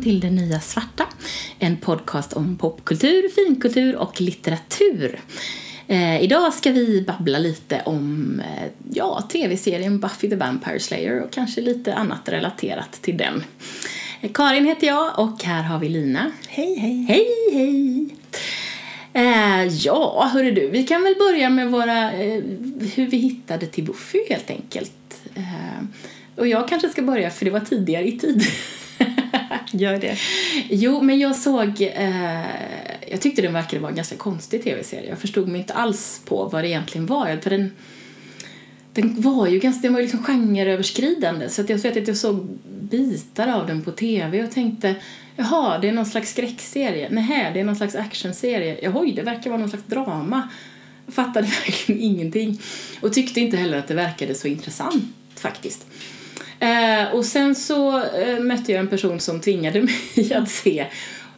välkommen till Det Nya Svarta. En podcast om popkultur, finkultur och litteratur. Eh, idag ska vi babbla lite om eh, ja, tv-serien Buffy the Vampire Slayer och kanske lite annat relaterat till den. Eh, Karin heter jag och här har vi Lina. Hej, hej. Hej, hej. Eh, ja, hörru du, vi kan väl börja med våra, eh, hur vi hittade till Buffy helt enkelt. Eh, och jag kanske ska börja för det var tidigare i tid. Gör det. Jo, men jag såg, eh, jag tyckte den verkade vara en ganska konstig tv-serie. Jag förstod mig inte alls på vad det egentligen var. För den, den var ju ganska, den var ju liksom genreöverskridande. Så att jag vet att jag såg bitar av den på tv och tänkte Jaha, det är någon slags skräckserie. Nej, det är någon slags actionserie. Jaha, det verkar vara någon slags drama. Jag fattade verkligen ingenting. Och tyckte inte heller att det verkade så intressant faktiskt. Eh, och sen så eh, mötte jag en person som tvingade mig att se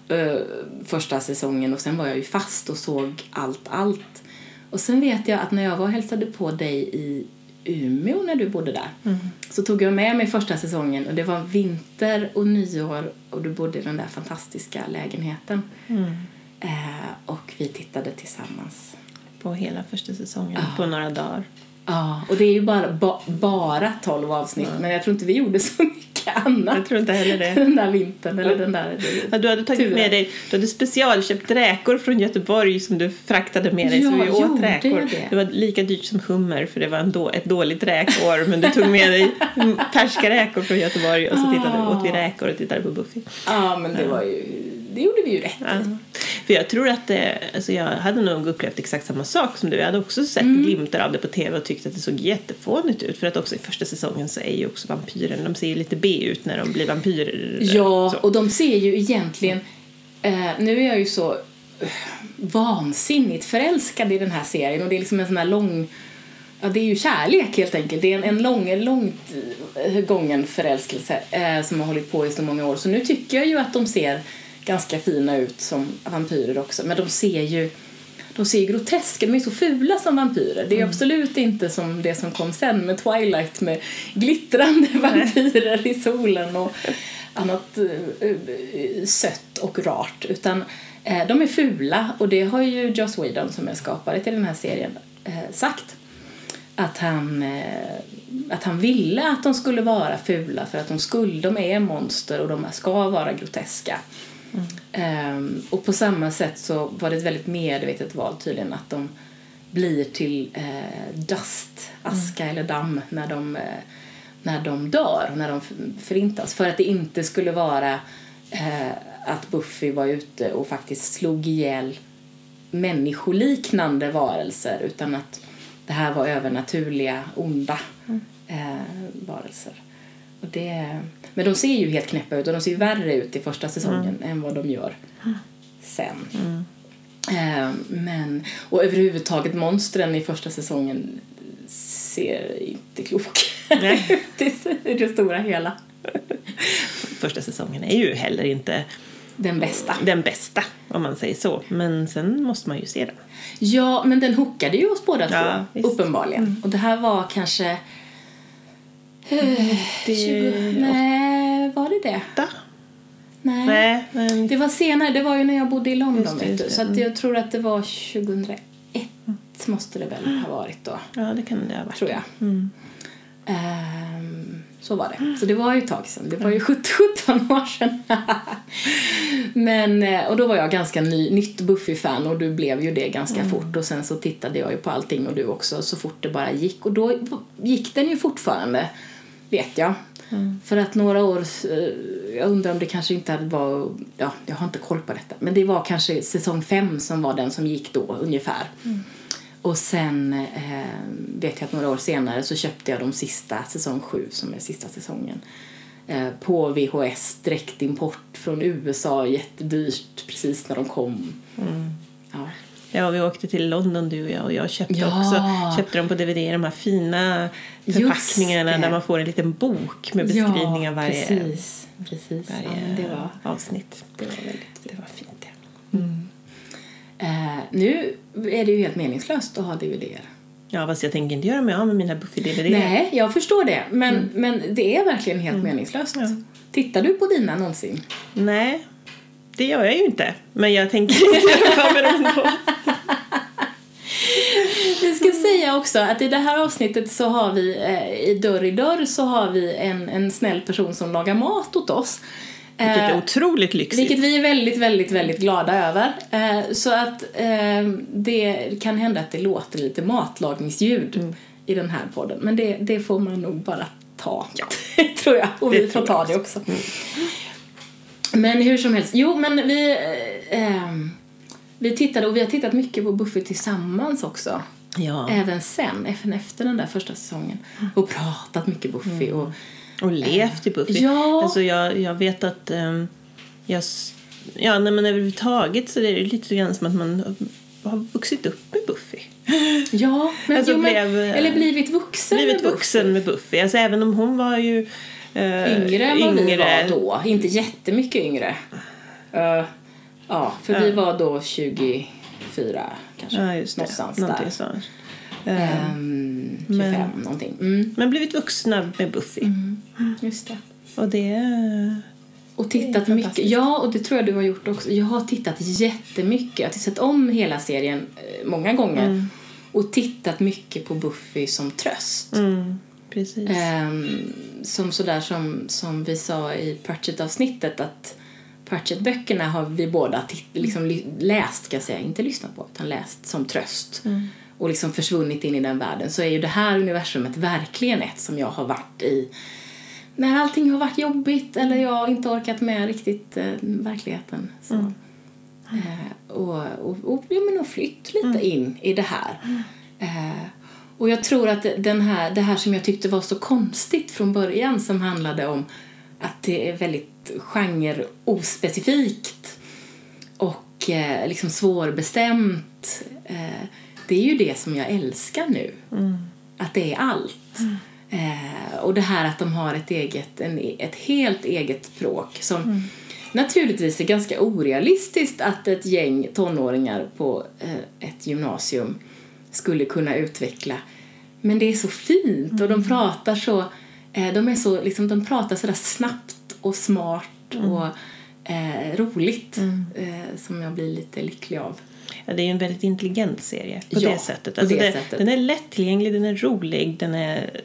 eh, första säsongen och sen var jag ju fast och såg allt, allt. Och sen vet jag att när jag var och hälsade på dig i Umeå när du bodde där mm. så tog jag med mig första säsongen och det var vinter och nyår och du bodde i den där fantastiska lägenheten. Mm. Eh, och vi tittade tillsammans. På hela första säsongen, ja. på några dagar. Ja, och det är ju bara, ba, bara 12 avsnitt ja. men jag tror inte vi gjorde så mycket annat. Jag tror inte heller det. Den där vintern eller den där ja, Du hade tagit turen. med dig, du hade specialköpt räkor från Göteborg som du fraktade med dig ja, så vi åt räkor. Det. det var lika dyrt som hummer för det var en då, ett dåligt räkår men du tog med dig färska räkor från Göteborg och så tittade, ah. åt vi räkor och tittade på Buffy. Ja men det var ju det gjorde vi ju rätt ja. För jag tror att det, alltså jag hade nog upplevt exakt samma sak som du. Jag hade också sett mm. glimtar av det på tv och tyckt att det såg jättefånigt ut. För att också i första säsongen så är ju också vampyren, de ser ju lite B ut när de blir vampyrer. Ja, så. och de ser ju egentligen, eh, nu är jag ju så uh, vansinnigt förälskad i den här serien och det är liksom en sån här lång Ja, det är ju kärlek helt enkelt. Det är en, en lång, långt eh, gången förälskelse eh, som har hållit på i så många år. Så nu tycker jag ju att de ser ganska fina ut som vampyrer också. Men de ser ju de ser groteska, de är så fula som vampyrer. Det är mm. absolut inte som det som kom sen med Twilight med glittrande vampyrer i solen och annat uh, sött och rart. Utan uh, de är fula och det har ju Joss Whedon som är skapare till den här serien sagt. Att han, att han ville att de skulle vara fula för att de skulle, de är monster och de ska vara groteska. Um, och på samma sätt så var det ett väldigt medvetet val tydligen att de blir till uh, dust, aska mm. eller damm när de, uh, när de dör, när de förintas. För att det inte skulle vara uh, att Buffy var ute och faktiskt slog ihjäl människoliknande varelser utan att det här var övernaturliga, onda mm. varelser. Och det, men de ser ju helt knäppa ut och de ser värre ut i första säsongen mm. än vad de gör sen. Mm. Eh, men, och överhuvudtaget monstren i första säsongen ser inte kloka ut i det stora hela. första säsongen är ju heller inte den bästa. Den bästa, om man säger så. Men sen måste man ju se den. Ja, men den hookade ju oss båda ja, två, visst. uppenbarligen. Mm. Och det här var kanske. 20... Nej, var det det? Da? Nej. Nej men... Det var senare, det var ju när jag bodde i London det, vet du. Så att jag tror att det var 2001 mm. måste det väl ha varit då. Ja, det kan det ha varit. Tror jag. Mm. Um, så var det. Så det var ju ett tag sedan. Det var ju 17 år sedan. Men, eh, och då var jag ganska ny, nytt Buffy-fan och du blev ju det ganska mm. fort. Och sen så tittade jag ju på allting och du också så fort det bara gick. Och då gick den ju fortfarande vet jag. Mm. För att några år, eh, jag undrar om det kanske inte var, ja jag har inte koll på detta, men det var kanske säsong fem som var den som gick då ungefär. Mm. Och sen eh, vet jag att några år senare så köpte jag de sista, säsong sju som är sista säsongen. Eh, på VHS, direktimport från USA, jättedyrt precis när de kom. Mm. Ja. Ja, vi åkte till London du och jag och jag köpte ja. också köpte dem på DVD, de här fina förpackningarna där man får en liten bok med beskrivning av varje, precis. Precis. varje det var, avsnitt. Det var väldigt. Det var fint, ja. Mm. Uh, nu är det ju helt meningslöst att ha DVDer. Ja, fast jag tänker inte göra mig av med mina Buffy-DVD. Nej, jag förstår det. Men, mm. men det är verkligen helt mm. meningslöst. Ja. Tittar du på dina någonsin? Nej, det gör jag ju inte. Men jag tänker dem ändå. Jag ska säga också att i det här avsnittet så har vi eh, i Dörr i dörr så har vi en, en snäll person som lagar mat åt oss. Vilket är eh, otroligt lyxigt. Vilket vi är väldigt, väldigt, väldigt glada över. Eh, så att eh, det kan hända att det låter lite matlagningsljud mm. i den här podden. Men det, det får man nog bara ta, ja. tror jag. Och det vi får ta det också. Mm. Men hur som helst. Jo, men vi... Eh, vi tittade och vi har tittat mycket på Buffy tillsammans också. Ja. Även sen, även efter den där första säsongen. Mm. Och pratat mycket Buffy. Mm. Och, och levt i Buffy. Ja. Alltså jag, jag vet att um, jag, ja, nej, men överhuvudtaget så är det lite grann som att man har vuxit upp med Buffy. Ja, men, alltså, jo, blev, eller blivit vuxen blivit med vuxen Buffy. med Buffy. Alltså, även om hon var ju yngre än vad vi var då. Inte jättemycket yngre. Uh, ja, för uh. vi var då 24 kanske. Ja, just det. Någonstans Någonting där. Sånt. Um, 25 men, någonting. Mm. Men blivit vuxna med Buffy. Mm. Just det. Och det och tittat mycket. Ja, och det tror jag du har gjort också. Jag har tittat jättemycket. Jag har sett om hela serien eh, många gånger. Mm. Och tittat mycket på Buffy som tröst. Mm, precis. Um, som sådär som, som vi sa i Pratchett-avsnittet att Pratchett-böckerna har vi båda liksom läst, ska jag säga. Inte lyssnat på, utan läst som tröst. Mm och liksom försvunnit in i den världen så är ju det här universumet verkligen ett som jag har varit i när allting har varit jobbigt eller jag inte orkat med riktigt eh, verkligheten. Så. Mm. Eh, och, och, och, ja, men och flytt lite mm. in i det här. Eh, och jag tror att den här, det här som jag tyckte var så konstigt från början som handlade om att det är väldigt genre ospecifikt och eh, liksom svårbestämt eh, det är ju det som jag älskar nu. Mm. Att det är allt. Mm. Eh, och det här att de har ett eget, en, ett helt eget språk som mm. naturligtvis är ganska orealistiskt att ett gäng tonåringar på eh, ett gymnasium skulle kunna utveckla. Men det är så fint och de mm. pratar så, eh, de är så, liksom, de pratar så där snabbt och smart mm. och eh, roligt mm. eh, som jag blir lite lycklig av. Ja, det är en väldigt intelligent serie på ja, det sättet. Alltså det det, sättet. Den är lättillgänglig, den är rolig, den är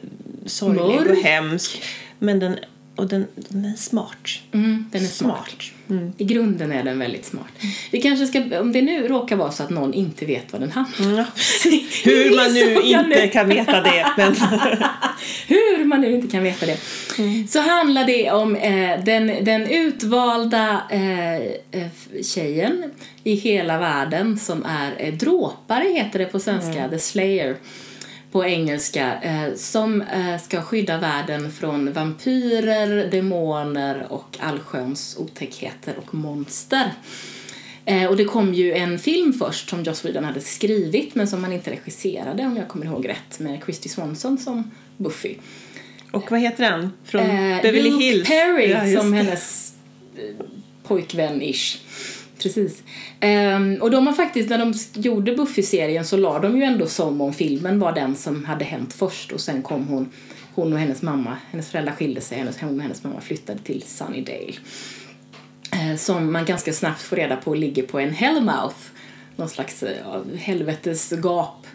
sorglig Mörk. och hemsk. Men den, och den, den är smart. Mm, den är smart. smart. Mm. I grunden är den väldigt smart. Vi kanske ska, om det nu råkar vara så att någon inte vet vad den handlar. Mm. Hur man nu inte nu. kan veta det. Men... Hur man nu inte kan veta det. Mm. Så handlar det om eh, den, den utvalda eh, eh tjejen i hela världen som är eh, dråpare heter det på svenska, mm. The Slayer på engelska eh, som eh, ska skydda världen från vampyrer, demoner och allsköns otäckheter och monster. Eh, och det kom ju en film först som Joss Whedon hade skrivit men som han inte regisserade om jag kommer ihåg rätt med Christy Swanson som Buffy. Och vad heter den? Från eh, Beverly Luke Hills? Perry ja, som hennes eh, pojkvän-ish. Precis. Um, och de har faktiskt, när de gjorde Buffy-serien så la de ju ändå som om filmen var den som hade hänt först och sen kom hon, hon och hennes mamma, hennes föräldrar skilde sig, hennes, hon och hennes mamma flyttade till Sunnydale. Uh, som man ganska snabbt får reda på ligger på en hellmouth, någon slags eh, uh, helvetesgap.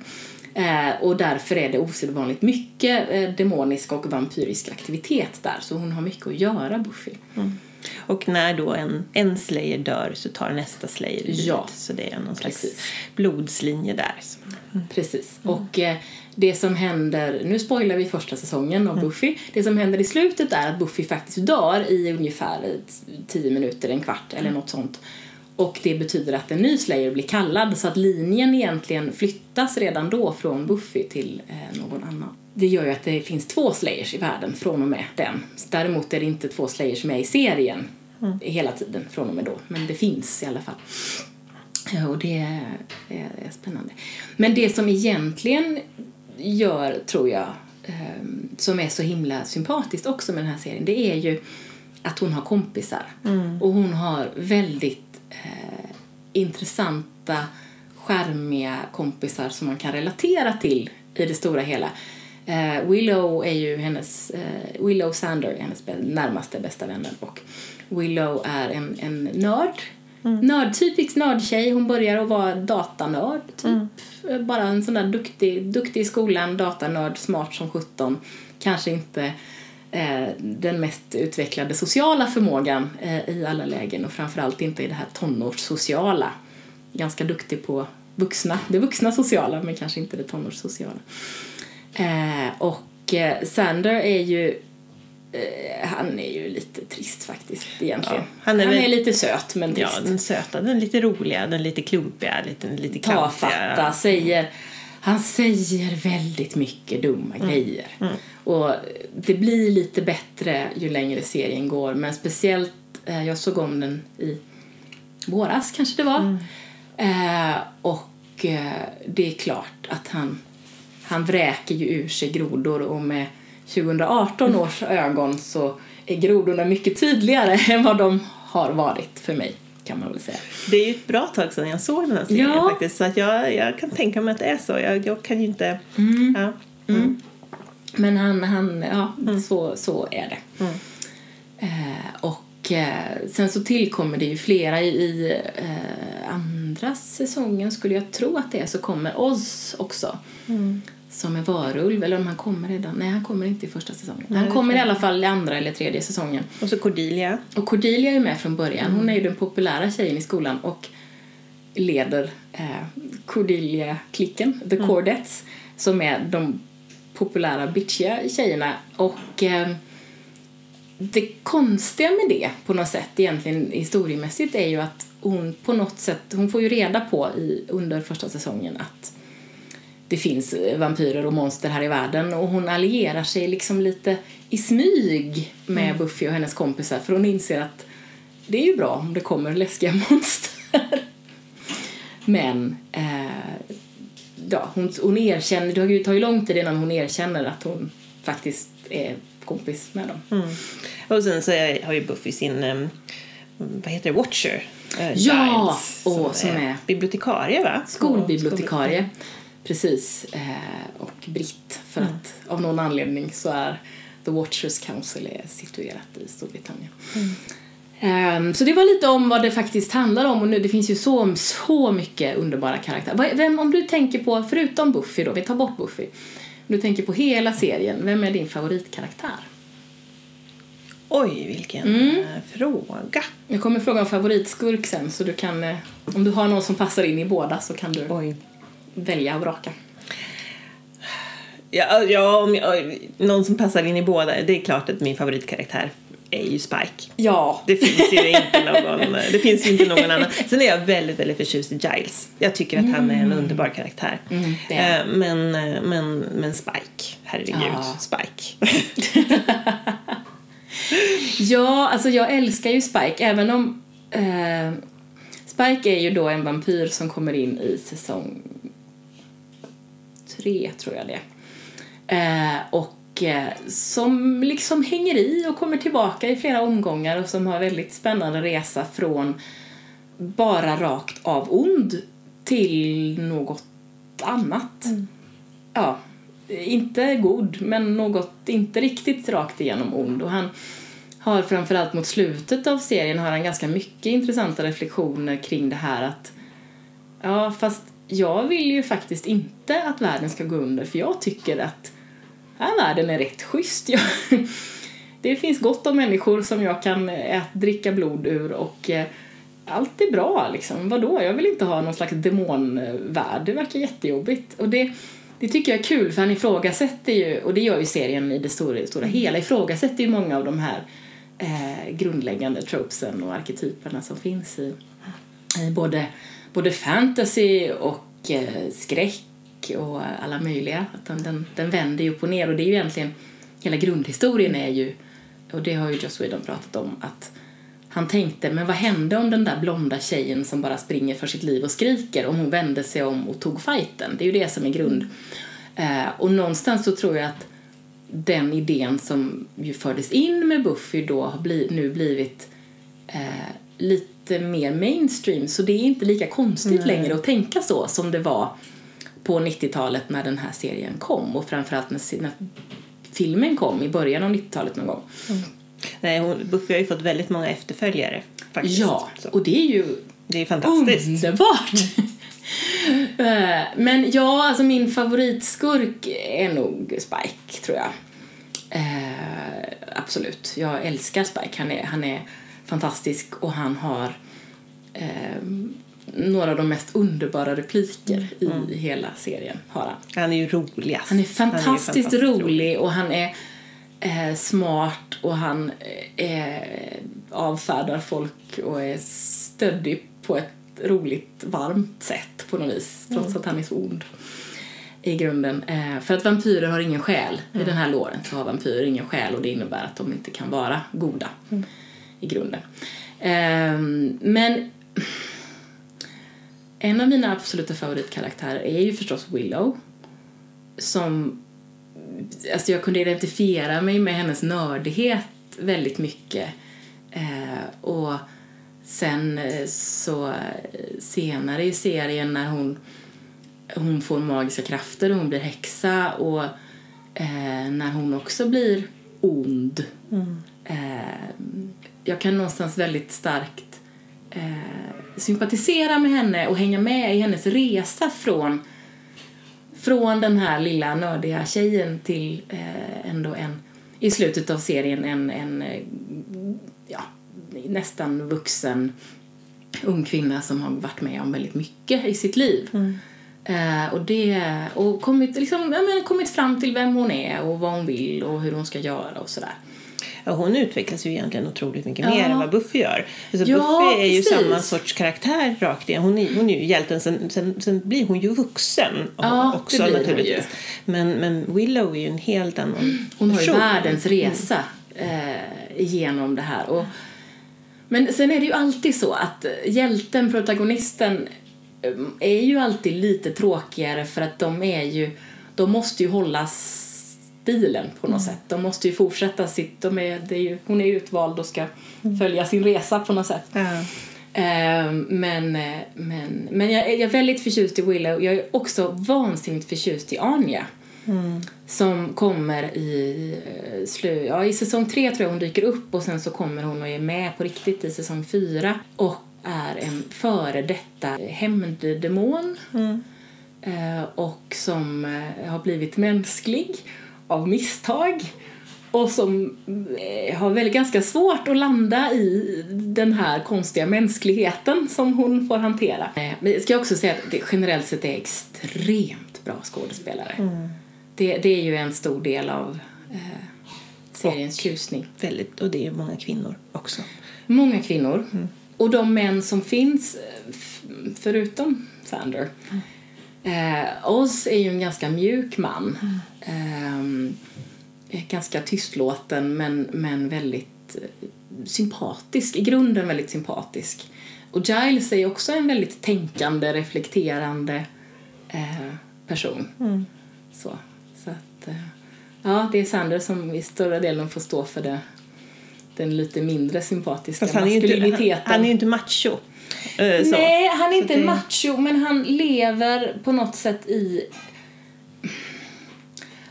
Uh, ehm, och därför är det osedvanligt mycket eh, demonisk och vampyrisk aktivitet där, så hon har mycket att göra, Buffy. Mm. Och när då en, en slayer dör så tar nästa slayer vid. Ja. Så det är någon slags Precis. blodslinje där. Mm. Precis. Och eh, det som händer, nu spoilar vi första säsongen av mm. Buffy. Det som händer i slutet är att Buffy faktiskt dör i ungefär tio minuter, en kvart eller mm. något sånt. Och det betyder att en ny Slayer blir kallad så att linjen egentligen flyttas redan då från Buffy till eh, någon annan det gör ju att det finns två Slayers i världen från och med den. Däremot är det inte två Slayers med i serien mm. hela tiden från och med då. Men det finns i alla fall. Och det är, är spännande. Men det som egentligen gör, tror jag, ehm, som är så himla sympatiskt också med den här serien, det är ju att hon har kompisar. Mm. Och hon har väldigt eh, intressanta, skärmiga kompisar som man kan relatera till i det stora hela. Eh, Willow är ju hennes, eh, Willow Sander är hennes närmaste bästa vänner och Willow är en, en nörd. Mm. Nörd, typisk nördtjej. Hon börjar att vara datanörd. Typ. Mm. Bara en sån där duktig, duktig i skolan, datanörd, smart som 17. Kanske inte eh, den mest utvecklade sociala förmågan eh, i alla lägen och framförallt inte i det här tonårssociala. Ganska duktig på vuxna, det vuxna sociala men kanske inte det tonårssociala. Eh, och eh, Sander är ju eh, han är ju lite trist faktiskt egentligen. Ja, han är, han väl, är lite söt men trist. Ja, den söta, den lite roliga, den lite klumpiga, lite, lite Tafatta, säger, han säger väldigt mycket dumma mm. grejer. Mm. Och det blir lite bättre ju längre serien går men speciellt, eh, jag såg om den i våras kanske det var. Mm. Eh, och eh, det är klart att han han vräker ju ur sig grodor och med 2018 års ögon så är grodorna mycket tydligare än vad de har varit för mig kan man väl säga. Det är ju ett bra tag sedan jag såg den här serien ja. faktiskt så att jag, jag kan tänka mig att det är så. Jag, jag kan ju inte... Mm. Ja. Mm. Mm. Men han, han ja, mm. så, så är det. Mm. Eh, och eh, sen så tillkommer det ju flera i, i eh, andra säsongen skulle jag tro att det är så kommer Oz också. Som är varulv, eller om han kommer redan. Nej, han kommer inte i första säsongen. Nej, han kommer i alla fall i andra eller tredje säsongen. Och så Cordelia. Och Cordelia är med från början. Hon är ju den populära tjejen i skolan och leder eh, Cordelia-klicken, The mm. Cordettes, som är de populära bitchiga tjejerna. Och eh, det konstiga med det på något sätt egentligen historiemässigt är ju att hon på något sätt, hon får ju reda på i, under första säsongen att det finns vampyrer och monster här i världen och hon allierar sig liksom lite i smyg med mm. Buffy och hennes kompisar för hon inser att det är ju bra om det kommer läskiga monster. Men eh, ja, hon, hon erkänner, det tar ju lång tid innan hon erkänner att hon faktiskt är kompis med dem. Mm. Och sen så har ju Buffy sin, um, vad heter det, Watcher. Uh, ja, Giles, och som, är bibliotekarie va? Skolbibliotekarie. Precis. Eh, och britt. För mm. att av någon anledning så är The Watchers Council är situerat i Storbritannien. Mm. Um, så det var lite om vad det faktiskt handlar om och nu det finns ju så, så mycket underbara karaktärer. Vem, om du tänker på, förutom Buffy då, vi tar bort Buffy. Om du tänker på hela serien, vem är din favoritkaraktär? Oj, vilken mm. Eh, fråga. Jag kommer fråga om favoritskurk sen så du kan, eh, om du har någon som passar in i båda så kan du Oj välja och vraka? Ja, ja om jag, någon som passar in i båda. Det är klart att min favoritkaraktär är ju Spike. Ja. Det finns ju inte någon, det finns inte någon annan. Sen är jag väldigt, väldigt förtjust i Giles. Jag tycker att han är en mm. underbar karaktär. Mm, eh, men, men, men Spike, herregud, ja. Spike. ja, alltså jag älskar ju Spike även om eh, Spike är ju då en vampyr som kommer in i säsong tre, tror jag det eh, Och eh, som liksom hänger i och kommer tillbaka i flera omgångar och som har väldigt spännande resa från bara rakt av ond till något annat. Mm. Ja, inte god, men något inte riktigt rakt igenom ond. Och han har framförallt mot slutet av serien har han ganska mycket intressanta reflektioner kring det här att ja, fast jag vill ju faktiskt inte att världen ska gå under för jag tycker att här världen är rätt schysst. Jag, det finns gott om människor som jag kan ät, dricka blod ur och eh, allt är bra liksom. Vadå? Jag vill inte ha någon slags demonvärld. Det verkar jättejobbigt. Och det, det tycker jag är kul för han ifrågasätter ju, och det gör ju serien i det stora, stora hela, ifrågasätter ju många av de här eh, grundläggande tropesen och arketyperna som finns i, i både både fantasy och eh, skräck och alla möjliga. Den, den, den vänder ju upp och ner och det är ju egentligen, hela grundhistorien är ju, och det har ju Joss Whedon pratat om, att han tänkte, men vad hände om den där blonda tjejen som bara springer för sitt liv och skriker, om hon vände sig om och tog fighten? Det är ju det som är grund. Eh, och någonstans så tror jag att den idén som ju fördes in med Buffy då har bli, nu blivit eh, lite mer mainstream så det är inte lika konstigt Nej. längre att tänka så som det var på 90-talet när den här serien kom och framförallt när, när filmen kom i början av 90-talet någon gång. Mm. Nej, hon, Buffy har ju fått väldigt många efterföljare. Faktiskt. Ja, så. och det är ju det är fantastiskt. underbart! Eh, men ja, alltså min favoritskurk är nog Spike, tror jag. Eh, absolut. Jag älskar Spike. Han är, han är fantastisk och han har eh, några av de mest underbara repliker mm. i hela serien. Har han. han är ju roligast. Han är fantastiskt, han är fantastiskt rolig, rolig och han är eh, smart och han eh, avfärdar folk och är stöddig på ett roligt, varmt sätt på något vis. Trots mm. att han är så ond i grunden. Eh, för att vampyrer har ingen själ. Mm. I den här låren så har vampyrer ingen själ och det innebär att de inte kan vara goda mm. I grunden. Eh, men en av mina absoluta favoritkaraktärer är ju förstås Willow. Som, alltså jag kunde identifiera mig med hennes nördighet väldigt mycket. Eh, och sen eh, så eh, senare i serien när hon, hon får magiska krafter och hon blir häxa och eh, när hon också blir ond. Mm. Eh, jag kan någonstans väldigt starkt eh, sympatisera med henne och hänga med i hennes resa från från den här lilla nördiga tjejen till eh, ändå en i slutet av serien en, en ja, nästan vuxen ung kvinna som har varit med om väldigt mycket i sitt liv. Mm. Uh, och det, och kommit, liksom, jag menar, kommit fram till vem hon är och vad hon vill och hur hon ska göra och sådär. Ja, hon utvecklas ju egentligen otroligt mycket mer än vad Buffy gör. Alltså, ja, Buffy är precis. ju samma sorts karaktär rakt igen. Hon är, hon är ju hjälten, sen, sen, sen blir hon ju vuxen också naturligtvis. Men, men Willow är ju en helt annan Hon har ju världens resa eh, genom det här. Och, men sen är det ju alltid så att hjälten, protagonisten, eh, är ju alltid lite tråkigare för att de är ju, de måste ju hålla stilen på något mm. sätt. De måste ju fortsätta sitt, de är, det är ju, hon är utvald och ska mm. följa sin resa på något sätt. Mm. Uh, men men, men jag, jag, är väldigt förtjust i Willow. Jag är också vansinnigt förtjust i Anja. Mm. Som kommer i, eh, slu, ja, i säsong tre tror jag hon dyker upp och sen så kommer hon och är med på riktigt i säsong fyra och är en före detta hämnddemon mm. eh, och som eh, har blivit mänsklig av misstag och som eh, har väl ganska svårt att landa i den här konstiga mänskligheten som hon får hantera. Eh, men jag ska också säga att det generellt sett är extremt bra skådespelare. Mm det, det är ju en stor del av eh, seriens och, tjusning. Väldigt, och det är många kvinnor också. Många kvinnor. Mm. Och de män som finns, eh, förutom Sander. Mm. Eh, Oz är ju en ganska mjuk man. Mm. Eh, ganska tystlåten men, men väldigt eh, sympatisk, i grunden väldigt sympatisk. Och Giles är också en väldigt tänkande, reflekterande eh, person. Mm. Så. Så att, eh, ja, det är Sander som i större delen får stå för det, den lite mindre sympatiska han maskuliniteten. Inte, han, han, är ju inte macho. Uh, Nej, han är inte det... macho, men han lever på något sätt i...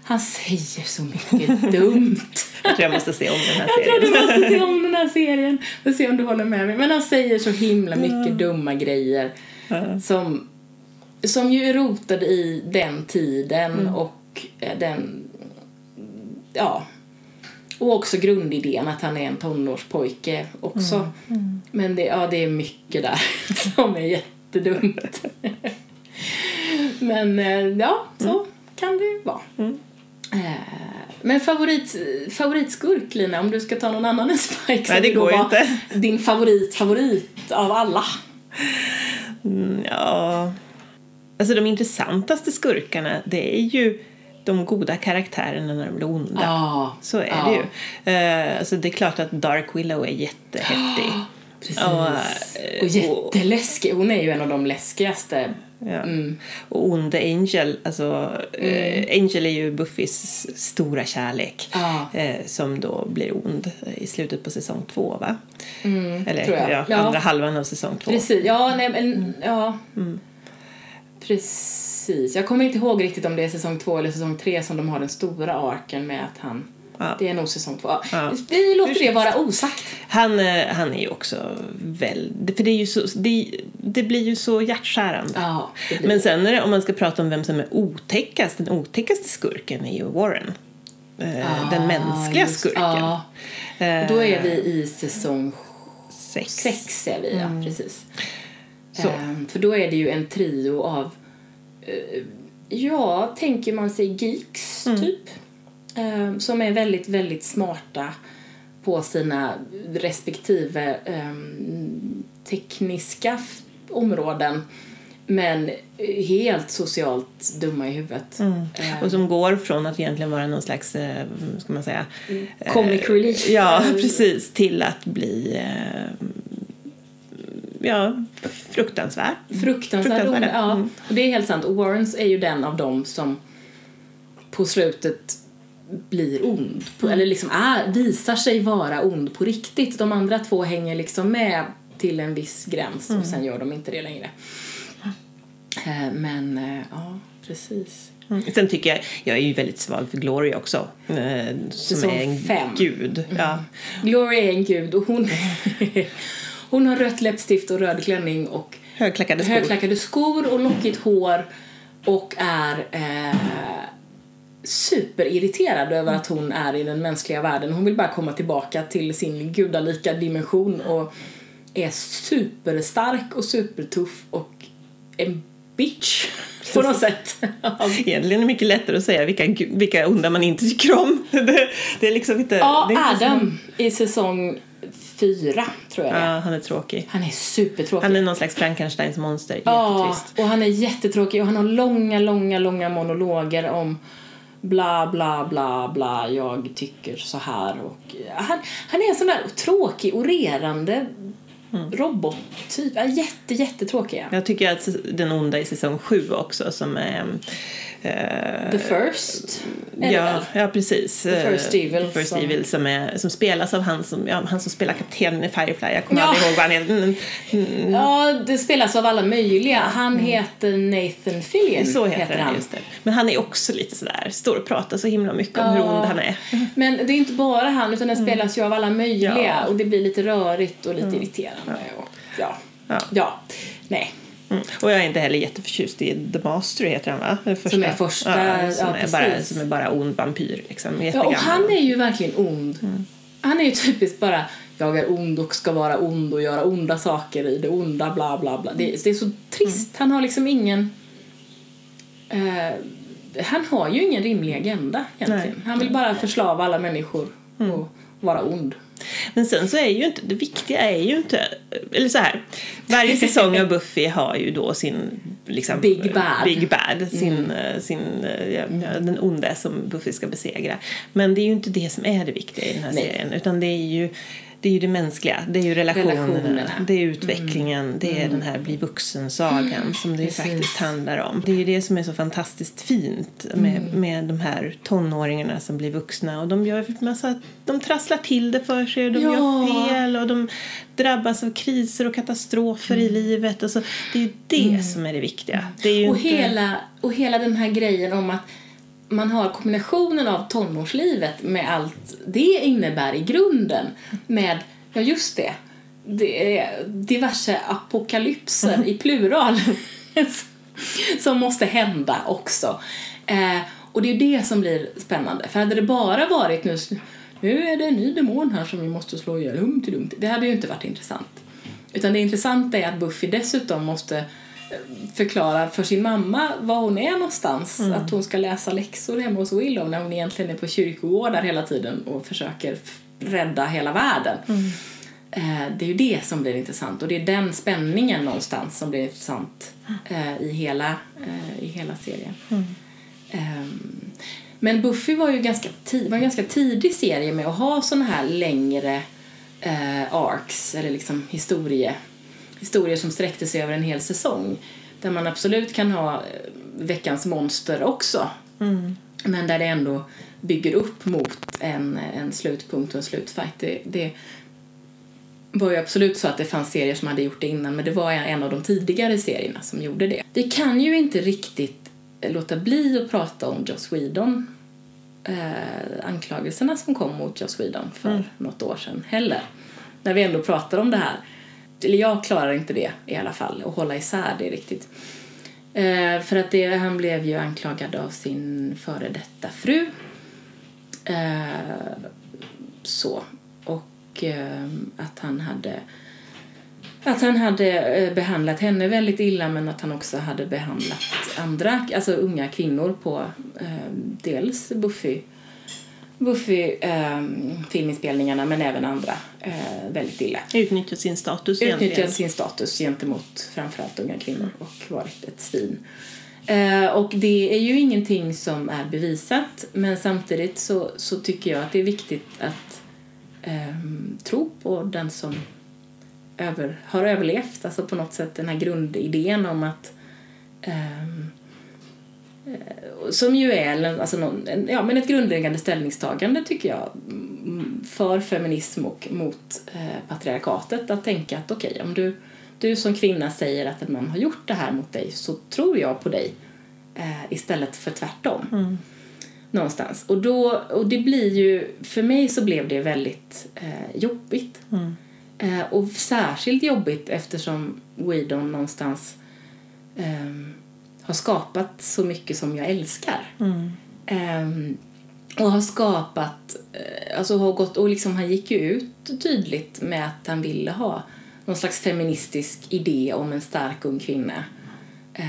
Han säger så mycket dumt. jag tror jag måste se om den här serien. Jag tror du måste se om den här serien. Får se om du håller med mig. Men han säger så himla mycket mm. dumma grejer. Mm. Som, som ju är rotade i den tiden mm. och Eh, den, ja, och också grundidén att han är en tonårspojke också. Mm. Mm. Men det, ja, det är mycket där som är jättedumt. Men eh, ja, så mm. kan det ju vara. Mm. Eh, men favorit, favoritskurk, Lina, om du ska ta någon annan än Spike Nej, det går inte. Din favorit, favorit av alla? Mm, ja... Alltså de intressantaste skurkarna, det är ju de goda karaktärerna när de blir onda. Ja, så är ja. det ju. Uh, alltså det är klart att Dark Willow är jättehäftig. Precis. Och, uh, och jätteläskig. Hon är ju en av de läskigaste. Ja. Mm. Och onde Angel, alltså mm. uh, Angel är ju Buffys stora kärlek ja. som då blir ond i slutet på säsong två va? Mm, Eller ja, andra halvan av säsong två. Precis, ja nej men mm. ja. Precis. Jag kommer inte ihåg riktigt om det är säsong två eller säsong tre som de har den stora arken med att han Ja. Det är nog säsong två. Ja. Vi låter det vara osagt. Han, eh, han är ju också väl... För det, är ju så, det, det blir ju så hjärtskärande. Ja, Men sen det, om man ska prata om vem som är otäckast, den otäckaste skurken är ju Warren. Ah, den mänskliga just, skurken. Ja. Då är vi i säsong sex. Sex är vi, ja. Mm. Precis. Um, för då är det ju en trio av, uh, ja, tänker man sig geeks, mm. typ. Um, som är väldigt, väldigt smarta på sina respektive um, tekniska områden men helt socialt dumma i huvudet. Mm. Och som går från att egentligen vara någon slags, eh, ska man säga... Comic relief. Ja, precis. Till att bli eh, ja, fruktansvärd. Fruktansvärd, Fruktansvärd. ja. Mm. Och det är helt sant. Och Warrens är ju den av dem som på slutet blir ond. På, mm. Eller liksom är, visar sig vara ond på riktigt. De andra två hänger liksom med till en viss gräns mm. och sen gör de inte det längre. Eh, men eh, ja, precis. Mm. Sen tycker jag, jag är ju väldigt svag för Glory också. Eh, som Säsong är en fem. gud. Mm. Ja. Glory är en gud och hon, hon har rött läppstift och röd klänning och högklackade skor, högklackade skor och lockigt hår och är eh, superirriterad över att hon är i den mänskliga världen. Hon vill bara komma tillbaka till sin gudalika dimension och är superstark och supertuff och en bitch på något sätt. Egentligen är det mycket lättare att säga vilka, vilka onda man inte tycker om. Det, det är liksom inte... Ja, Adam i säsong fyra, tror jag det Ja, han är tråkig. Han är supertråkig. Han är någon slags Frankensteins monster. Ja, och han är jättetråkig och han har långa, långa, långa monologer om bla, bla, bla, bla, jag tycker så här. Och han, han är en sån där tråkig, orerande mm. robottyp. Jätte, jättetråkiga. Jag tycker att den onda i säsong sju också som är Uh, The First? Ja, ja, precis. The First Evil. The First som... Evil som, är, som spelas av han som, ja, han som spelar kaptenen i Firefly. Jag kommer ja. aldrig ihåg vad han heter. Mm. Ja, det spelas av alla möjliga. Han mm. heter Nathan Fillion. Så heter, heter han. Just det. Men han är också lite sådär, står och pratar så himla mycket om hur ond han är. Men det är inte bara han, utan den mm. spelas ju av alla möjliga. Ja. Och det blir lite rörigt och lite mm. Irriterande. Och, ja. ja. ja. Nej. Mm. Och jag är inte heller jätteförtjust i The Master heter han va? Första. Som är första, ja, som, ja, är bara, som är bara ond vampyr liksom. Ja, och han är ju verkligen ond. Mm. Han är ju typiskt bara jag är ond och ska vara ond och göra onda saker i det onda bla bla bla. Det, det är så trist. Mm. Han har liksom ingen uh, han har ju ingen rimlig agenda egentligen. Nej. Han vill bara förslava alla människor och mm. vara ond. Men sen så är ju inte, det viktiga är ju inte, eller så här, varje säsong av Buffy har ju då sin liksom, Big Bad, Big bad sin, mm. Sin, ja, den onde som Buffy ska besegra. Men det är ju inte det som är det viktiga i den här Nej. serien utan det är ju det är ju det mänskliga, det är ju relationerna, relationerna. det är utvecklingen, mm. det är mm. den här bli vuxen-sagan mm. som det ju faktiskt handlar om. Det är ju det som är så fantastiskt fint med, mm. med de här tonåringarna som blir vuxna och de gör massa, de trasslar till det för sig och de ja. gör fel och de drabbas av kriser och katastrofer i livet. Alltså, det är ju det som är det viktiga. Det är och, inte... hela, och hela den här grejen om att man har kombinationen av tonårslivet med allt det innebär i grunden med, ja just det, det är diverse apokalypser i plural som måste hända också. Eh, och det är det som blir spännande. För hade det bara varit nu, nu är det en ny demon här som vi måste slå ihjäl, hum till dumt. Det hade ju inte varit intressant. Utan det intressanta är att Buffy dessutom måste förklara för sin mamma var hon är någonstans. Mm. Att hon ska läsa läxor hemma hos Willow när hon egentligen är på kyrkogårdar hela tiden och försöker rädda hela världen. Mm. Eh, det är ju det som blir intressant och det är den spänningen någonstans som blir intressant eh, i, hela, eh, i hela serien. Mm. Ehm, men Buffy var ju ganska, var en ganska tidig serie med att ha såna här längre arcs, eller liksom historie historier som sträckte sig över en hel säsong. Där man absolut kan ha eh, veckans monster också. Mm. Men där det ändå bygger upp mot en, en slutpunkt och en slutfight. Det, det, var ju absolut så att det fanns serier som hade gjort det innan men det var en av de tidigare serierna som gjorde det. Vi kan ju inte riktigt låta bli att prata om Joss Whedon eh, anklagelserna som kom mot Joss Whedon för mm. något år sedan heller. När vi ändå pratar om det här. Eller jag klarar inte det i alla fall, att hålla isär det riktigt. Eh, för att det, han blev ju anklagad av sin före detta fru. Eh, så. Och eh, att han hade att han hade eh, behandlat henne väldigt illa men att han också hade behandlat andra, alltså unga kvinnor på eh, dels Buffy Buffy eh, filminspelningarna men även andra eh, väldigt illa. Utnyttjat sin status Utnyttjat sin status gentemot framförallt unga kvinnor och varit ett svin. Eh, och det är ju ingenting som är bevisat men samtidigt så, så tycker jag att det är viktigt att ehm, tro på den som över, har överlevt. Alltså på något sätt den här grundidén om att um, som ju är alltså någon, ja, men ett grundläggande ställningstagande tycker jag mm, för feminism och mot eh, patriarkatet. Att tänka att okej, okay, om du, du som kvinna säger att en man har gjort det här mot dig så tror jag på dig eh, istället för tvärtom. Mm. Någonstans. Och, då, och det blir ju, för mig så blev det väldigt eh, jobbigt. Mm. Eh, och särskilt jobbigt eftersom Whedon någonstans eh, har skapat så mycket som jag älskar. Mm. Eh, och har skapat, eh, alltså har gått, och liksom han gick ju ut tydligt med att han ville ha någon slags feministisk idé om en stark ung kvinna eh,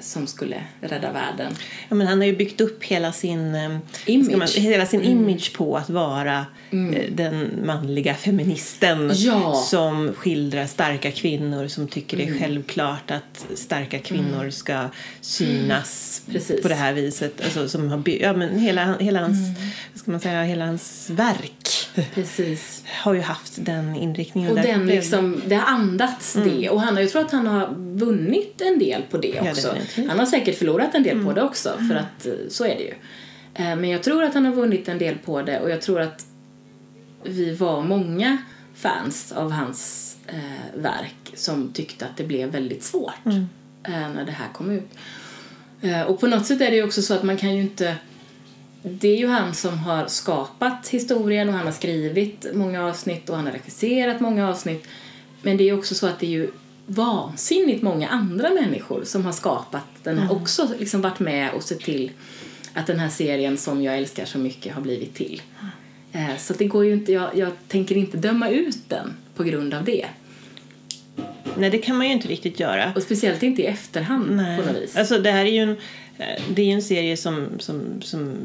som skulle rädda världen. Ja, men han har ju byggt upp hela sin eh, image, man, hela sin mm. image på att vara mm. eh, den manliga feministen ja. som skildrar starka kvinnor som tycker mm. det är mm. självklart att starka kvinnor mm. ska synas mm. på det här viset. Alltså, som har ja, men hela, hela, hans, ska man säga, hela hans verk Precis. har ju haft den inriktningen. Och den liksom, det har andats det. Och han har, jag tror att han har vunnit en del på det också. Ja, han har säkert förlorat en del mm. på det också, för mm. att eh, så är det ju. Eh, men jag tror att han har vunnit en del på det och jag tror att vi var många fans av hans eh, verk som tyckte att det blev väldigt svårt mm. eh, när det här kom ut. Eh, och på något sätt är det ju också så att man kan ju inte det är ju han som har skapat historien och han har skrivit många avsnitt och han har regisserat många avsnitt. Men det är också så att det är ju vansinnigt många andra människor som har skapat den här, mm. också liksom varit med och sett till att den här serien som jag älskar så mycket har blivit till. Mm. Så det går ju inte, jag, jag tänker inte döma ut den på grund av det. Nej, det kan man ju inte riktigt göra. Och speciellt inte i efterhand Nej. på något vis. Alltså det här är ju en, eh, det är en serie som, som, som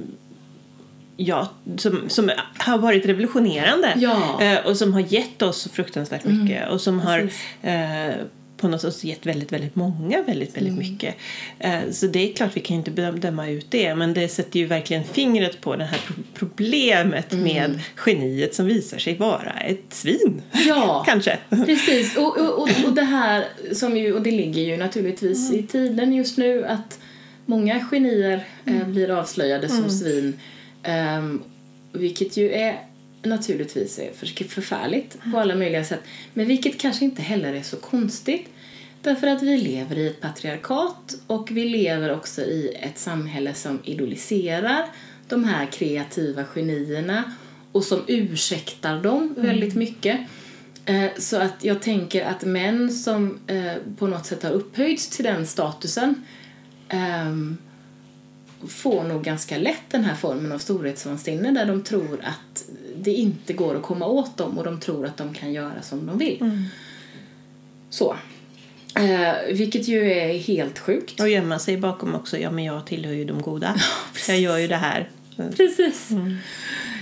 ja, som, som har varit revolutionerande ja. eh, och som har gett oss fruktansvärt mycket mm. och som har eh, på något sätt gett väldigt, väldigt många väldigt, väldigt mm. mycket. Eh, så det är klart vi kan inte döma ut det men det sätter ju verkligen fingret på det här problemet mm. med geniet som visar sig vara ett svin. Ja, kanske. Precis, och, och, och, och det här som ju, och det ligger ju naturligtvis mm. i tiden just nu att många genier eh, mm. blir avslöjade som mm. svin Um, vilket ju är naturligtvis är för, förfärligt på alla möjliga sätt. Men vilket kanske inte heller är så konstigt. Därför att vi lever i ett patriarkat och vi lever också i ett samhälle som idoliserar de här kreativa genierna och som ursäktar dem mm. väldigt mycket. Eh, så att jag tänker att män som eh, på något sätt har upphöjts till den statusen um, får nog ganska lätt den här formen av storhetsvansinne där de tror att det inte går att komma åt dem och de tror att de kan göra som de vill. Mm. Så. Eh, vilket ju är helt sjukt. Och gömma sig bakom också, ja men jag tillhör ju de goda. jag gör ju det här. Mm. Precis. Mm.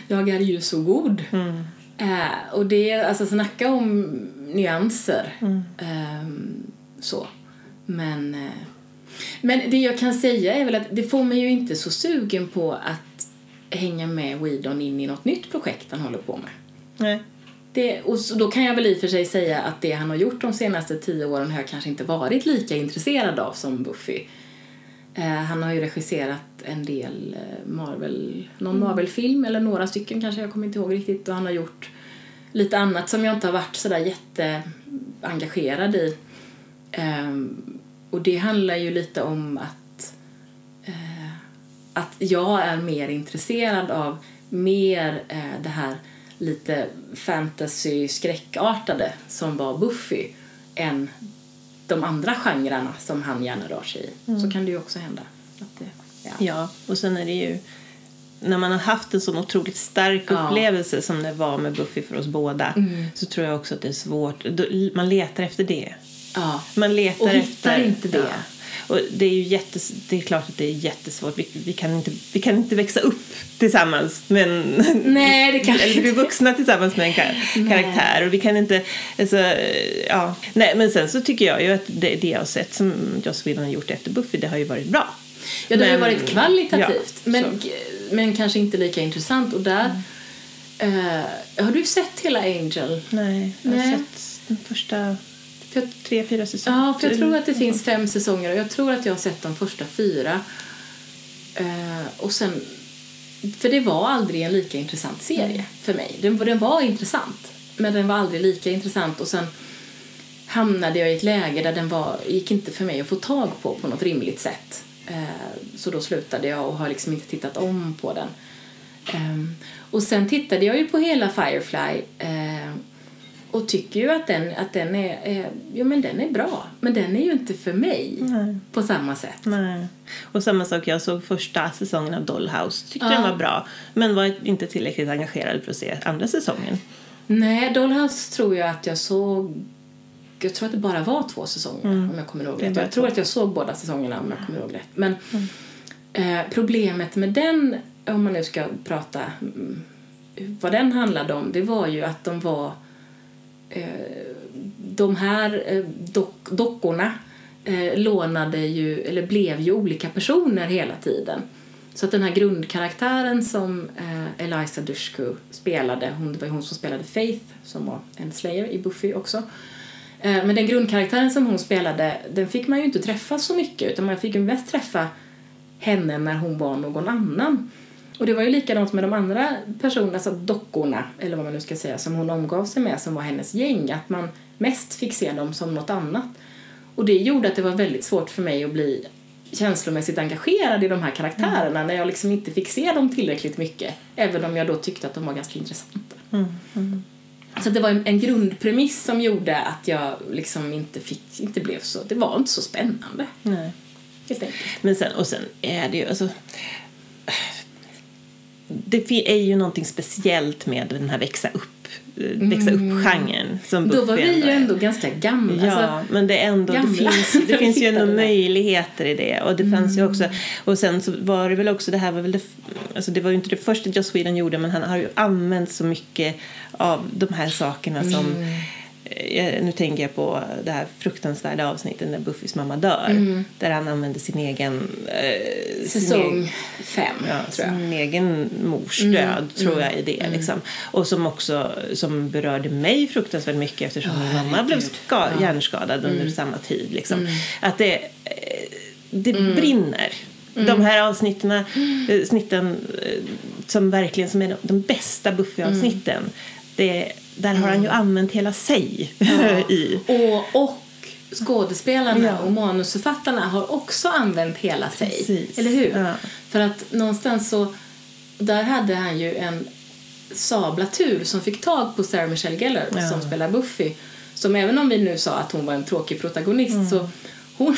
Jag är ju så god. Mm. Eh, och det är, alltså snacka om nyanser. Eh, så. Men eh, men det jag kan säga är väl att det får mig ju inte så sugen på att hänga med Weedon in i något nytt projekt han håller på med. Nej. Det, och så, då kan jag väl i och för sig säga att det han har gjort de senaste tio åren har jag kanske inte varit lika intresserad av som Buffy. Eh, han har ju regisserat en del eh, Marvel, någon mm. Marvel-film eller några stycken kanske, jag kommer inte ihåg riktigt. Och han har gjort lite annat som jag inte har varit sådär jätteengagerad i. Um, och det handlar ju lite om att, uh, att jag är mer intresserad av mer uh, det här lite fantasy-skräckartade som var Buffy än de andra genrerna som han gärna rör sig i. Mm. Så kan det ju också hända. Att det, ja. ja, och sen är det ju när man har haft en sån otroligt stark ja. upplevelse som det var med Buffy för oss båda mm. så tror jag också att det är svårt. Man letar efter det. Ja. Man letar och hittar efter, inte det. Ja. Och det är ju jättes, det är klart att det är jättesvårt. Vi, vi, kan inte, vi kan inte växa upp tillsammans med en, Nej, det kan eller bli vuxna tillsammans med en kar karaktär. Och vi kan inte, alltså, ja. Nej, men sen så tycker jag ju att det, det jag har sett som Joss Whedon har gjort efter Buffy, det har ju varit bra. Ja, det men, har ju varit kvalitativt. Ja, men, men kanske inte lika intressant. Och där, mm. uh, har du sett hela Angel? Nej, jag har Nej. sett den första för tre, fyra säsonger. Ja, för jag tror att det finns fem säsonger och jag tror att jag har sett de första fyra. Uh, och sen, för det var aldrig en lika intressant serie mm. för mig. Den, den var intressant, men den var aldrig lika intressant och sen hamnade jag i ett läge där den var, gick inte för mig att få tag på på något rimligt sätt. Uh, så då slutade jag och har liksom inte tittat om på den. Um, och sen tittade jag ju på hela Firefly uh, och tycker ju att den, att den är, är, jo, men den är bra. Men den är ju inte för mig Nej. på samma sätt. Nej. Och samma sak, jag såg första säsongen av Dollhouse. Tyckte ja. den var bra. Men var inte tillräckligt engagerad för att se andra säsongen. Nej, Dollhouse tror jag att jag såg jag tror att det bara var två säsonger mm. om jag kommer ihåg rätt. Jag tror att jag såg båda säsongerna om jag kommer ihåg rätt. Men mm. eh, problemet med den, om man nu ska prata mm, vad den handlade om, det var ju att de var Eh, Eh, de här eh, dock, dockorna eh, lånade ju, eller blev ju olika personer hela tiden. Så att den här grundkaraktären som eh, Eliza Dushku spelade, hon, det var hon som spelade Faith som var en slayer i Buffy också. Eh, men den grundkaraktären som hon spelade, den fick man ju inte träffa så mycket utan man fick ju mest träffa henne när hon var någon annan. Och det var ju likadant med de andra personerna, alltså dockorna, eller vad man nu ska säga, som hon omgav sig med, som var hennes gäng, att man mest fick se dem som något annat. Och det gjorde att det var väldigt svårt för mig att bli känslomässigt engagerad i de här karaktärerna mm. när jag liksom inte fick se dem tillräckligt mycket, även om jag då tyckte att de var ganska intressanta. Mm. Mm. Så det var en, en grundpremiss som gjorde att jag liksom inte fick, inte blev så, det var inte så spännande. Nej. Helt enkelt. Men sen, och sen är det ju, alltså det är ju någonting speciellt med den här växa upp växa upp-genren. Som Då var vi ju ändå ganska gamla. Ja, alltså, men det, ändå, det finns, det finns ju ändå möjligheter i det. Och det mm. fanns ju också, och sen så var det väl också, det här var väl det, alltså det var ju inte det första Joss Whedon gjorde, men han har ju använt så mycket av de här sakerna som mm Eh, nu tänker jag på det här fruktansvärda avsnittet när Buffys mamma dör. Mm. Där han använder sin egen... Eh, Säsong fem, ja, tror jag. Sin egen mors mm. död, mm. tror jag, i det. Mm. Liksom. Och som också som berörde mig fruktansvärt mycket eftersom oh, min mamma blev ska, ja. hjärnskadad under mm. samma tid. Liksom. Mm. Att det, eh, det brinner. De här avsnitten, eh, snitten, som verkligen som är de, de bästa Buffy-avsnitten. Det där har han ju mm. använt hela sig i. Och, och skådespelarna ja. och manusförfattarna har också använt hela sig. Precis. Eller hur? Ja. För att någonstans så, där hade han ju en sabla tur som fick tag på Sarah Michelle Gellar ja. som spelar Buffy. Som även om vi nu sa att hon var en tråkig protagonist mm. så hon,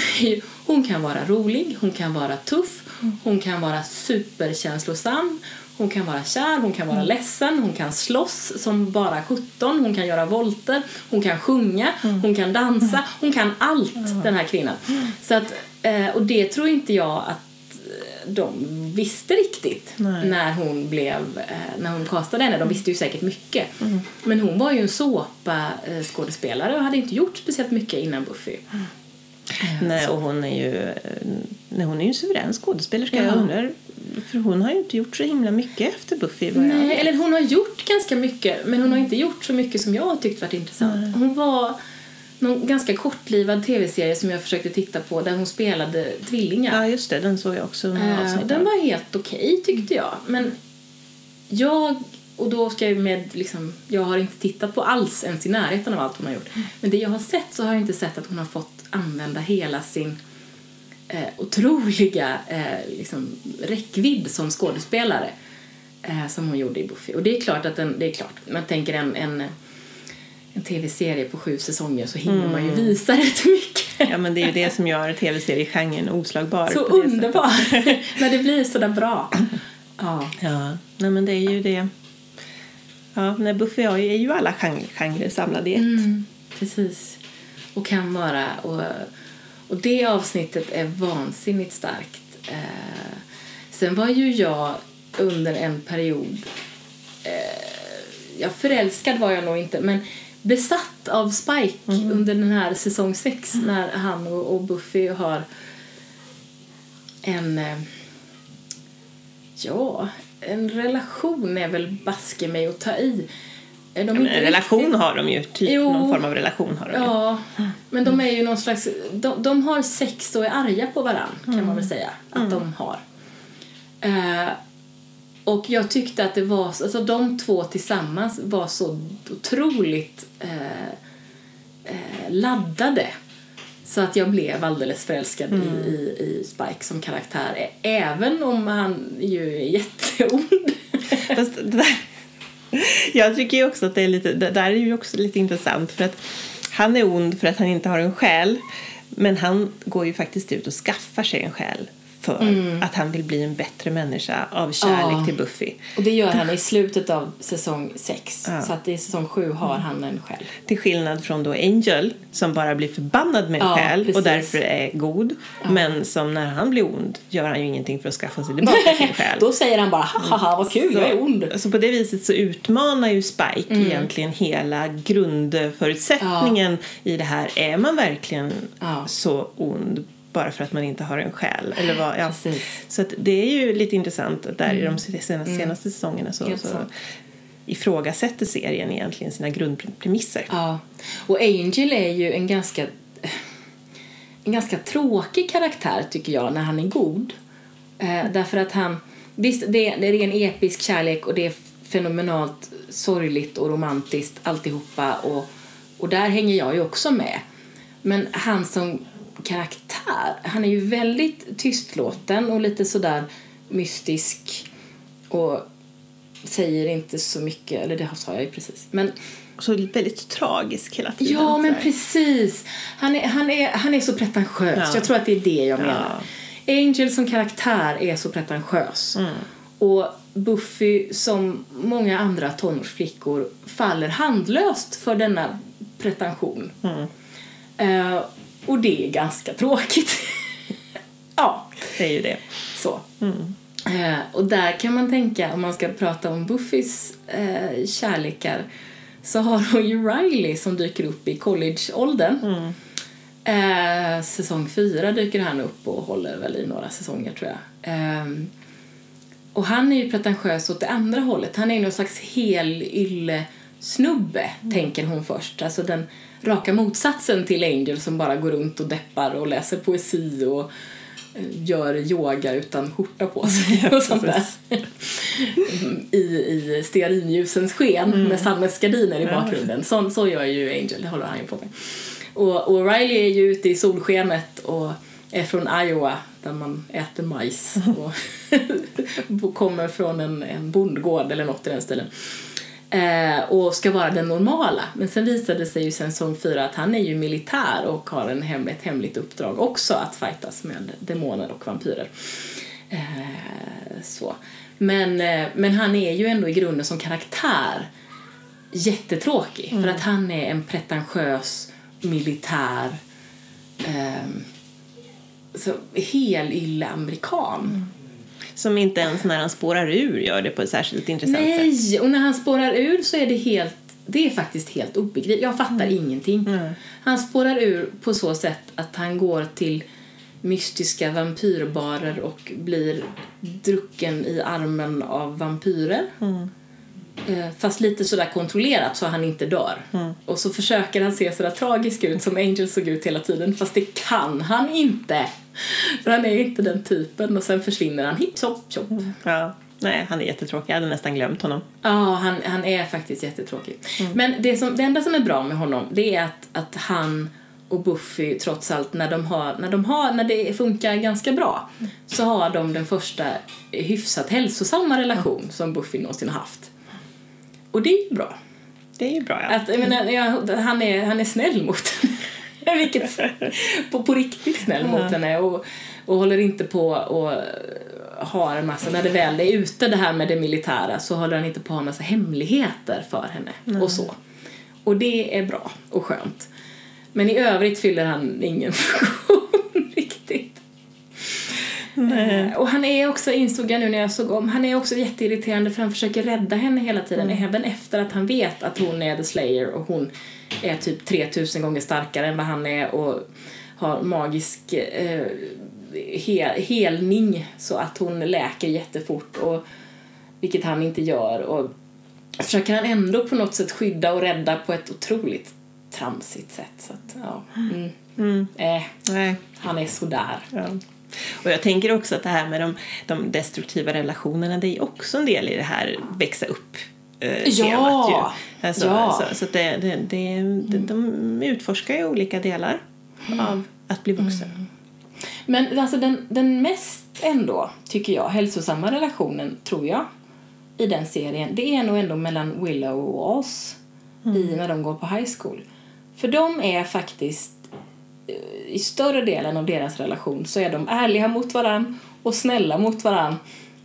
hon kan vara rolig, hon kan vara tuff, mm. hon kan vara superkänslosam, hon kan vara kär, hon kan vara mm. ledsen, hon kan slåss som bara 17, hon kan göra volter, hon kan sjunga, mm. hon kan dansa, mm. hon kan allt mm. den här kvinnan. Så att, eh, och det tror inte jag att eh, de visste riktigt Nej. när hon blev, eh, när hon castade henne. De visste ju säkert mycket. Mm. Men hon var ju en såpa-skådespelare och hade inte gjort speciellt mycket innan Buffy. Mm. Nej, och hon är ju, nej, hon är ju en suverän skådespelerska. Ja. Jag undrar för hon har ju inte gjort så himla mycket efter Buffy. Nej, eller hon har gjort ganska mycket men hon har inte gjort så mycket som jag har tyckt varit intressant. Nej. Hon var någon ganska kortlivad tv-serie som jag försökte titta på där hon spelade tvillingar. Ja, just det. Den såg jag också uh, Den var helt okej okay, tyckte jag. Men jag och då ska jag med liksom, jag har inte tittat på alls ens i närheten av allt hon har gjort. Men det jag har sett så har jag inte sett att hon har fått använda hela sin eh, otroliga eh, liksom, räckvidd som skådespelare eh, som hon gjorde i Buffy. Och det är klart att den, det är klart, man tänker en, en en tv-serie på sju säsonger så hinner mm. man ju mm. visa rätt mycket. Ja men det är ju det som gör tv-seriegenren oslagbar. Så underbar! När det blir sådär bra. Ja. ja, nej men det är ju det. Ja, när Buffy är ju alla genrer samlade i ett. Mm, precis. Och kan vara, och, och det avsnittet är vansinnigt starkt. Eh, sen var ju jag under en period, eh, ja förälskad var jag nog inte, men besatt av Spike mm. under den här säsong 6 mm. när han och, och Buffy har en eh, ja, en relation är väl baske mig att ta i. De en relation riktigt... har de ju, typ jo, någon form av relation har de Ja, ju. men de är ju någon slags, de, de har sex och är arga på varandra kan mm. man väl säga att mm. de har. Uh, och jag tyckte att det var, alltså de två tillsammans var så otroligt uh, uh, laddade. Så att jag blev alldeles förälskad mm. i, i, Spike som karaktär. Även om han ju är jätteond. Jag tycker ju också att det är lite, det där är ju också lite intressant för att han är ond för att han inte har en själ. Men han går ju faktiskt ut och skaffar sig en själ för mm. att han vill bli en bättre människa av kärlek ja. till Buffy. Och det gör han i slutet av säsong 6. Ja. Så att i säsong 7 har han en själ. Till skillnad från då Angel som bara blir förbannad med en ja, själ precis. och därför är god. Men som när han blir ond gör han ju ingenting för att skaffa sig tillbaka sin själ. då säger han bara haha vad kul, så, jag är ond. Så på det viset så utmanar ju Spike mm. egentligen hela grundförutsättningen i det här. Är man verkligen så ond? Bara för att man inte har en själ. Eller vad, ja. Så det är ju lite intressant att där mm. i de mm. senaste, mm. senaste säsongerna så, så ifrågasätter serien egentligen sina grundpremisser. Ja, och Angel är ju en ganska en ganska tråkig karaktär tycker jag när han är god. Eh, därför att han, visst det är, det är en episk kärlek och det är fenomenalt sorgligt och romantiskt alltihopa och, och där hänger jag ju också med. Men han som karaktär. Han är ju väldigt tystlåten och lite sådär mystisk och säger inte så mycket, eller det sa jag ju precis. Men så väldigt tragisk hela tiden. Ja, men precis. Han är, han är, han är så pretentiös. Ja. Jag tror att det är det jag menar. Ja. Angel som karaktär är så pretentiös. Mm. Och Buffy, som många andra tonårsflickor, faller handlöst för denna pretension. Mm. Uh, och det är ganska tråkigt. ja. Det är ju det. Så. Mm. Eh, och där kan man tänka, om man ska prata om Buffys eh, kärlekar, så har hon ju Riley som dyker upp i collegeåldern. Mm. Eh, säsong fyra dyker han upp och håller väl i några säsonger tror jag. Eh, och han är ju pretentiös åt det andra hållet. Han är ju någon slags helylle snubbe, mm. tänker hon först. Alltså den raka motsatsen till Angel som bara går runt och deppar och läser poesi och eh, gör yoga utan skjorta på sig och sånt där. I, i stearinljusens sken mm. med sammetsgardiner i bakgrunden. Så, så gör ju Angel, det håller han ju på med. Och, och Riley är ju ute i solskenet och är från Iowa där man äter majs och kommer från en, en bondgård eller något i den stilen. Eh, och ska vara den normala. Men sen visade det sig ju sen säsong fyra att han är ju militär och har en hem, ett hemligt uppdrag också att fightas med demoner och vampyrer. Eh, så. Men, eh, men han är ju ändå i grunden som karaktär jättetråkig mm. för att han är en pretentiös militär eh, så helylle amerikan. Mm. Som inte ens när han spårar ur gör det på ett särskilt intressant Nej, sätt. Nej, och när han spårar ur så är det helt det är faktiskt helt obegripligt. Jag fattar mm. ingenting. Mm. Han spårar ur på så sätt att han går till mystiska vampyrbarer och blir drucken i armen av vampyrer. Mm. Eh, fast lite sådär kontrollerat så han inte dör. Mm. Och så försöker han se sådär tragisk ut som Angel såg ut hela tiden fast det kan han inte. För han är inte den typen och sen försvinner han hipp hopp tjopp. Ja. Nej, han är jättetråkig. Jag hade nästan glömt honom. Ja, han, han är faktiskt jättetråkig. Mm. Men det, som, det enda som är bra med honom det är att, att han och Buffy trots allt när de har, när de har, när det funkar ganska bra så har de den första hyfsat hälsosamma relation som Buffy någonsin har haft. Och det är ju bra. Det är ju bra ja. Att, jag menar, ja, han, är, han är snäll mot henne. Vilket, på, på riktigt snäll mot henne och, och håller inte på och har en massa, när det väl är ute det här med det militära så håller han inte på att ha en massa hemligheter för henne mm. och så. Och det är bra och skönt. Men i övrigt fyller han ingen funktion riktigt. Nej. Eh, och han är också, insåg jag nu när jag såg om, han är också jätteirriterande för han försöker rädda henne hela tiden mm. även efter att han vet att hon är the slayer och hon är typ 3000 gånger starkare än vad han är och har magisk eh, hel, helning så att hon läker jättefort och vilket han inte gör och försöker han ändå på något sätt skydda och rädda på ett otroligt tramsigt sätt. Så att, ja. Mm. Mm. Äh, Nej. Han är sådär. Ja. Och jag tänker också att det här med de, de destruktiva relationerna det är också en del i det här växa upp eh, ja. Ju. Alltså, ja. Så, så det, det, det, de, de utforskar ju olika delar mm. av att bli vuxen. Mm. Men alltså den, den mest ändå, tycker jag, hälsosamma relationen, tror jag, i den serien, det är nog ändå mellan Willow och Oz mm. i när de går på high school. För de är faktiskt, i större delen av deras relation så är de ärliga mot varann och snälla mot varann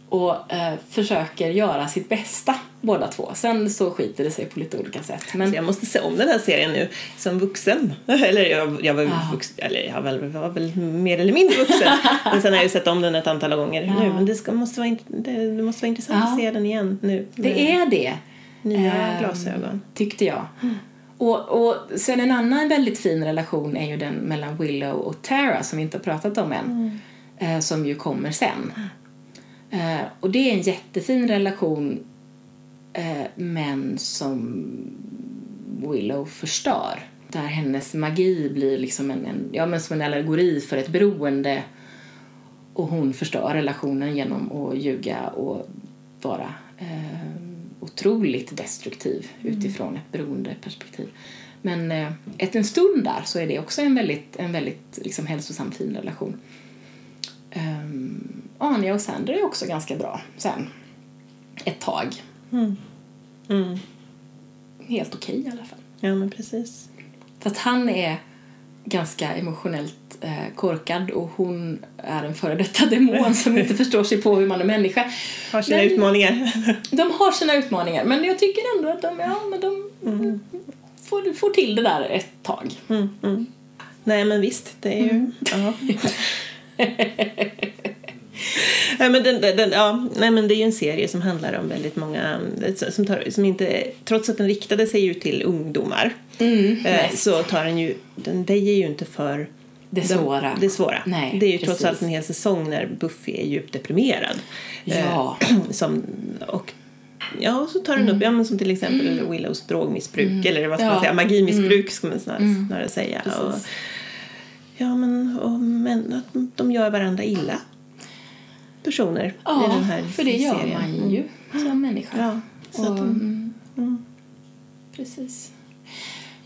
och eh, försöker göra sitt bästa båda två. Sen så skiter det sig på lite olika sätt. Men... Så jag måste se om den här serien nu som vuxen. eller jag, jag, var, ja. vuxen, eller jag var, var, väl mer eller mindre vuxen. men sen har jag ju sett om den ett antal gånger ja. nu. Men det, ska, måste vara, det, det måste vara intressant ja. att se den igen nu. Det är det. Nya äh, glasögon. Tyckte jag. Mm. Och, och sen en annan väldigt fin relation är ju den mellan Willow och Tara som vi inte har pratat om än. Mm. Eh, som ju kommer sen. Eh, och det är en jättefin relation eh, men som Willow förstör. Där hennes magi blir liksom en, en, ja, men som en allegori för ett beroende och hon förstör relationen genom att ljuga och vara eh, otroligt destruktiv mm. utifrån ett beroendeperspektiv. Men eh, ett, en stund där så är det också en väldigt, en väldigt liksom, hälsosam fin relation. Um, Anja och Sander är också ganska bra sen. Ett tag. Mm. Mm. Helt okej okay, i alla fall. Ja, men precis. För att han är ganska emotionellt eh, korkad och hon är en före detta demon som inte förstår sig på hur man är människa. Har sina men, utmaningar. de har sina utmaningar men jag tycker ändå att de, ja, men de mm. får, får till det där ett tag. Mm, mm. Nej men visst, det är ju... Nej, men den, den, ja, nej, men det är ju en serie som handlar om väldigt många, som, tar, som inte, trots att den riktade sig ju till ungdomar mm, eh, så tar den ju, den väjer ju inte för det svåra. De, det svåra. Nej, det är ju precis. trots allt en hel säsong när Buffy är djupt deprimerad. Ja. Eh, som, och Ja, och så tar den upp, mm. ja, men som till exempel mm. Willows drogmissbruk mm. eller vad ska ja. man säga, magimissbruk mm. ska man snarare, mm. snarare säga. Och, ja, men, och, men att de gör varandra illa personer ja, i den här för det gör serien. man ju mm. som människa. Ja, så och, mm. Mm. Precis.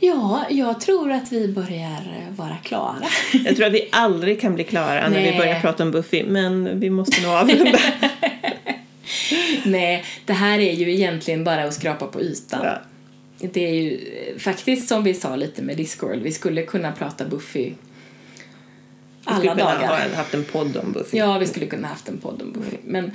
Ja, jag tror att vi börjar vara klara. Jag tror att vi aldrig kan bli klara Nej. när vi börjar prata om Buffy, men vi måste nog avrunda. Nej, det här är ju egentligen bara att skrapa på ytan. Ja. Det är ju faktiskt som vi sa lite med Discord, vi skulle kunna prata Buffy alla dagar. Vi skulle kunna ha haft en podd om Buffy. Ja, vi skulle kunna haft en podd om Buffy. Men,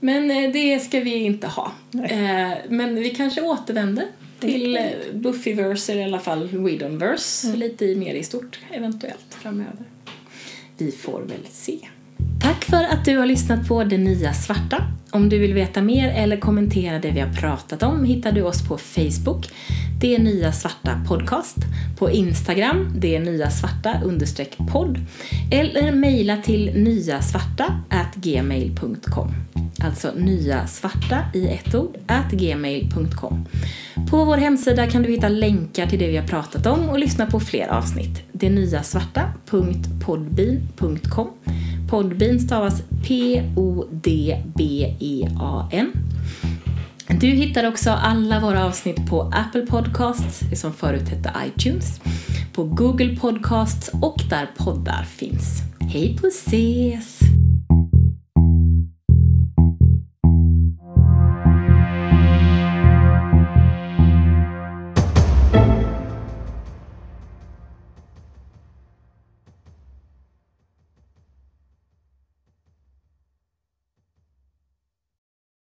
men eh, det ska vi inte ha. Nej. Eh, men vi kanske återvänder till eh, Buffyverse, eller i alla fall Whedonverse, mm. lite mer i stort eventuellt framöver. Vi får väl se. Tack för att du har lyssnat på Det Nya Svarta. Om du vill veta mer eller kommentera det vi har pratat om hittar du oss på Facebook, Det Nya Svarta Podcast, på Instagram, Det Nya Svarta podd eller mejla till nyasvarta gmail.com alltså nya svarta i ett ord, at gmail.com. På vår hemsida kan du hitta länkar till det vi har pratat om och lyssna på fler avsnitt. Det nya svarta.podbean.com Podbean stavas P-O-D-B-E-A-N. Du hittar också alla våra avsnitt på Apple Podcasts, det som förut hette iTunes, på Google Podcasts och där poddar finns. Hej på ses!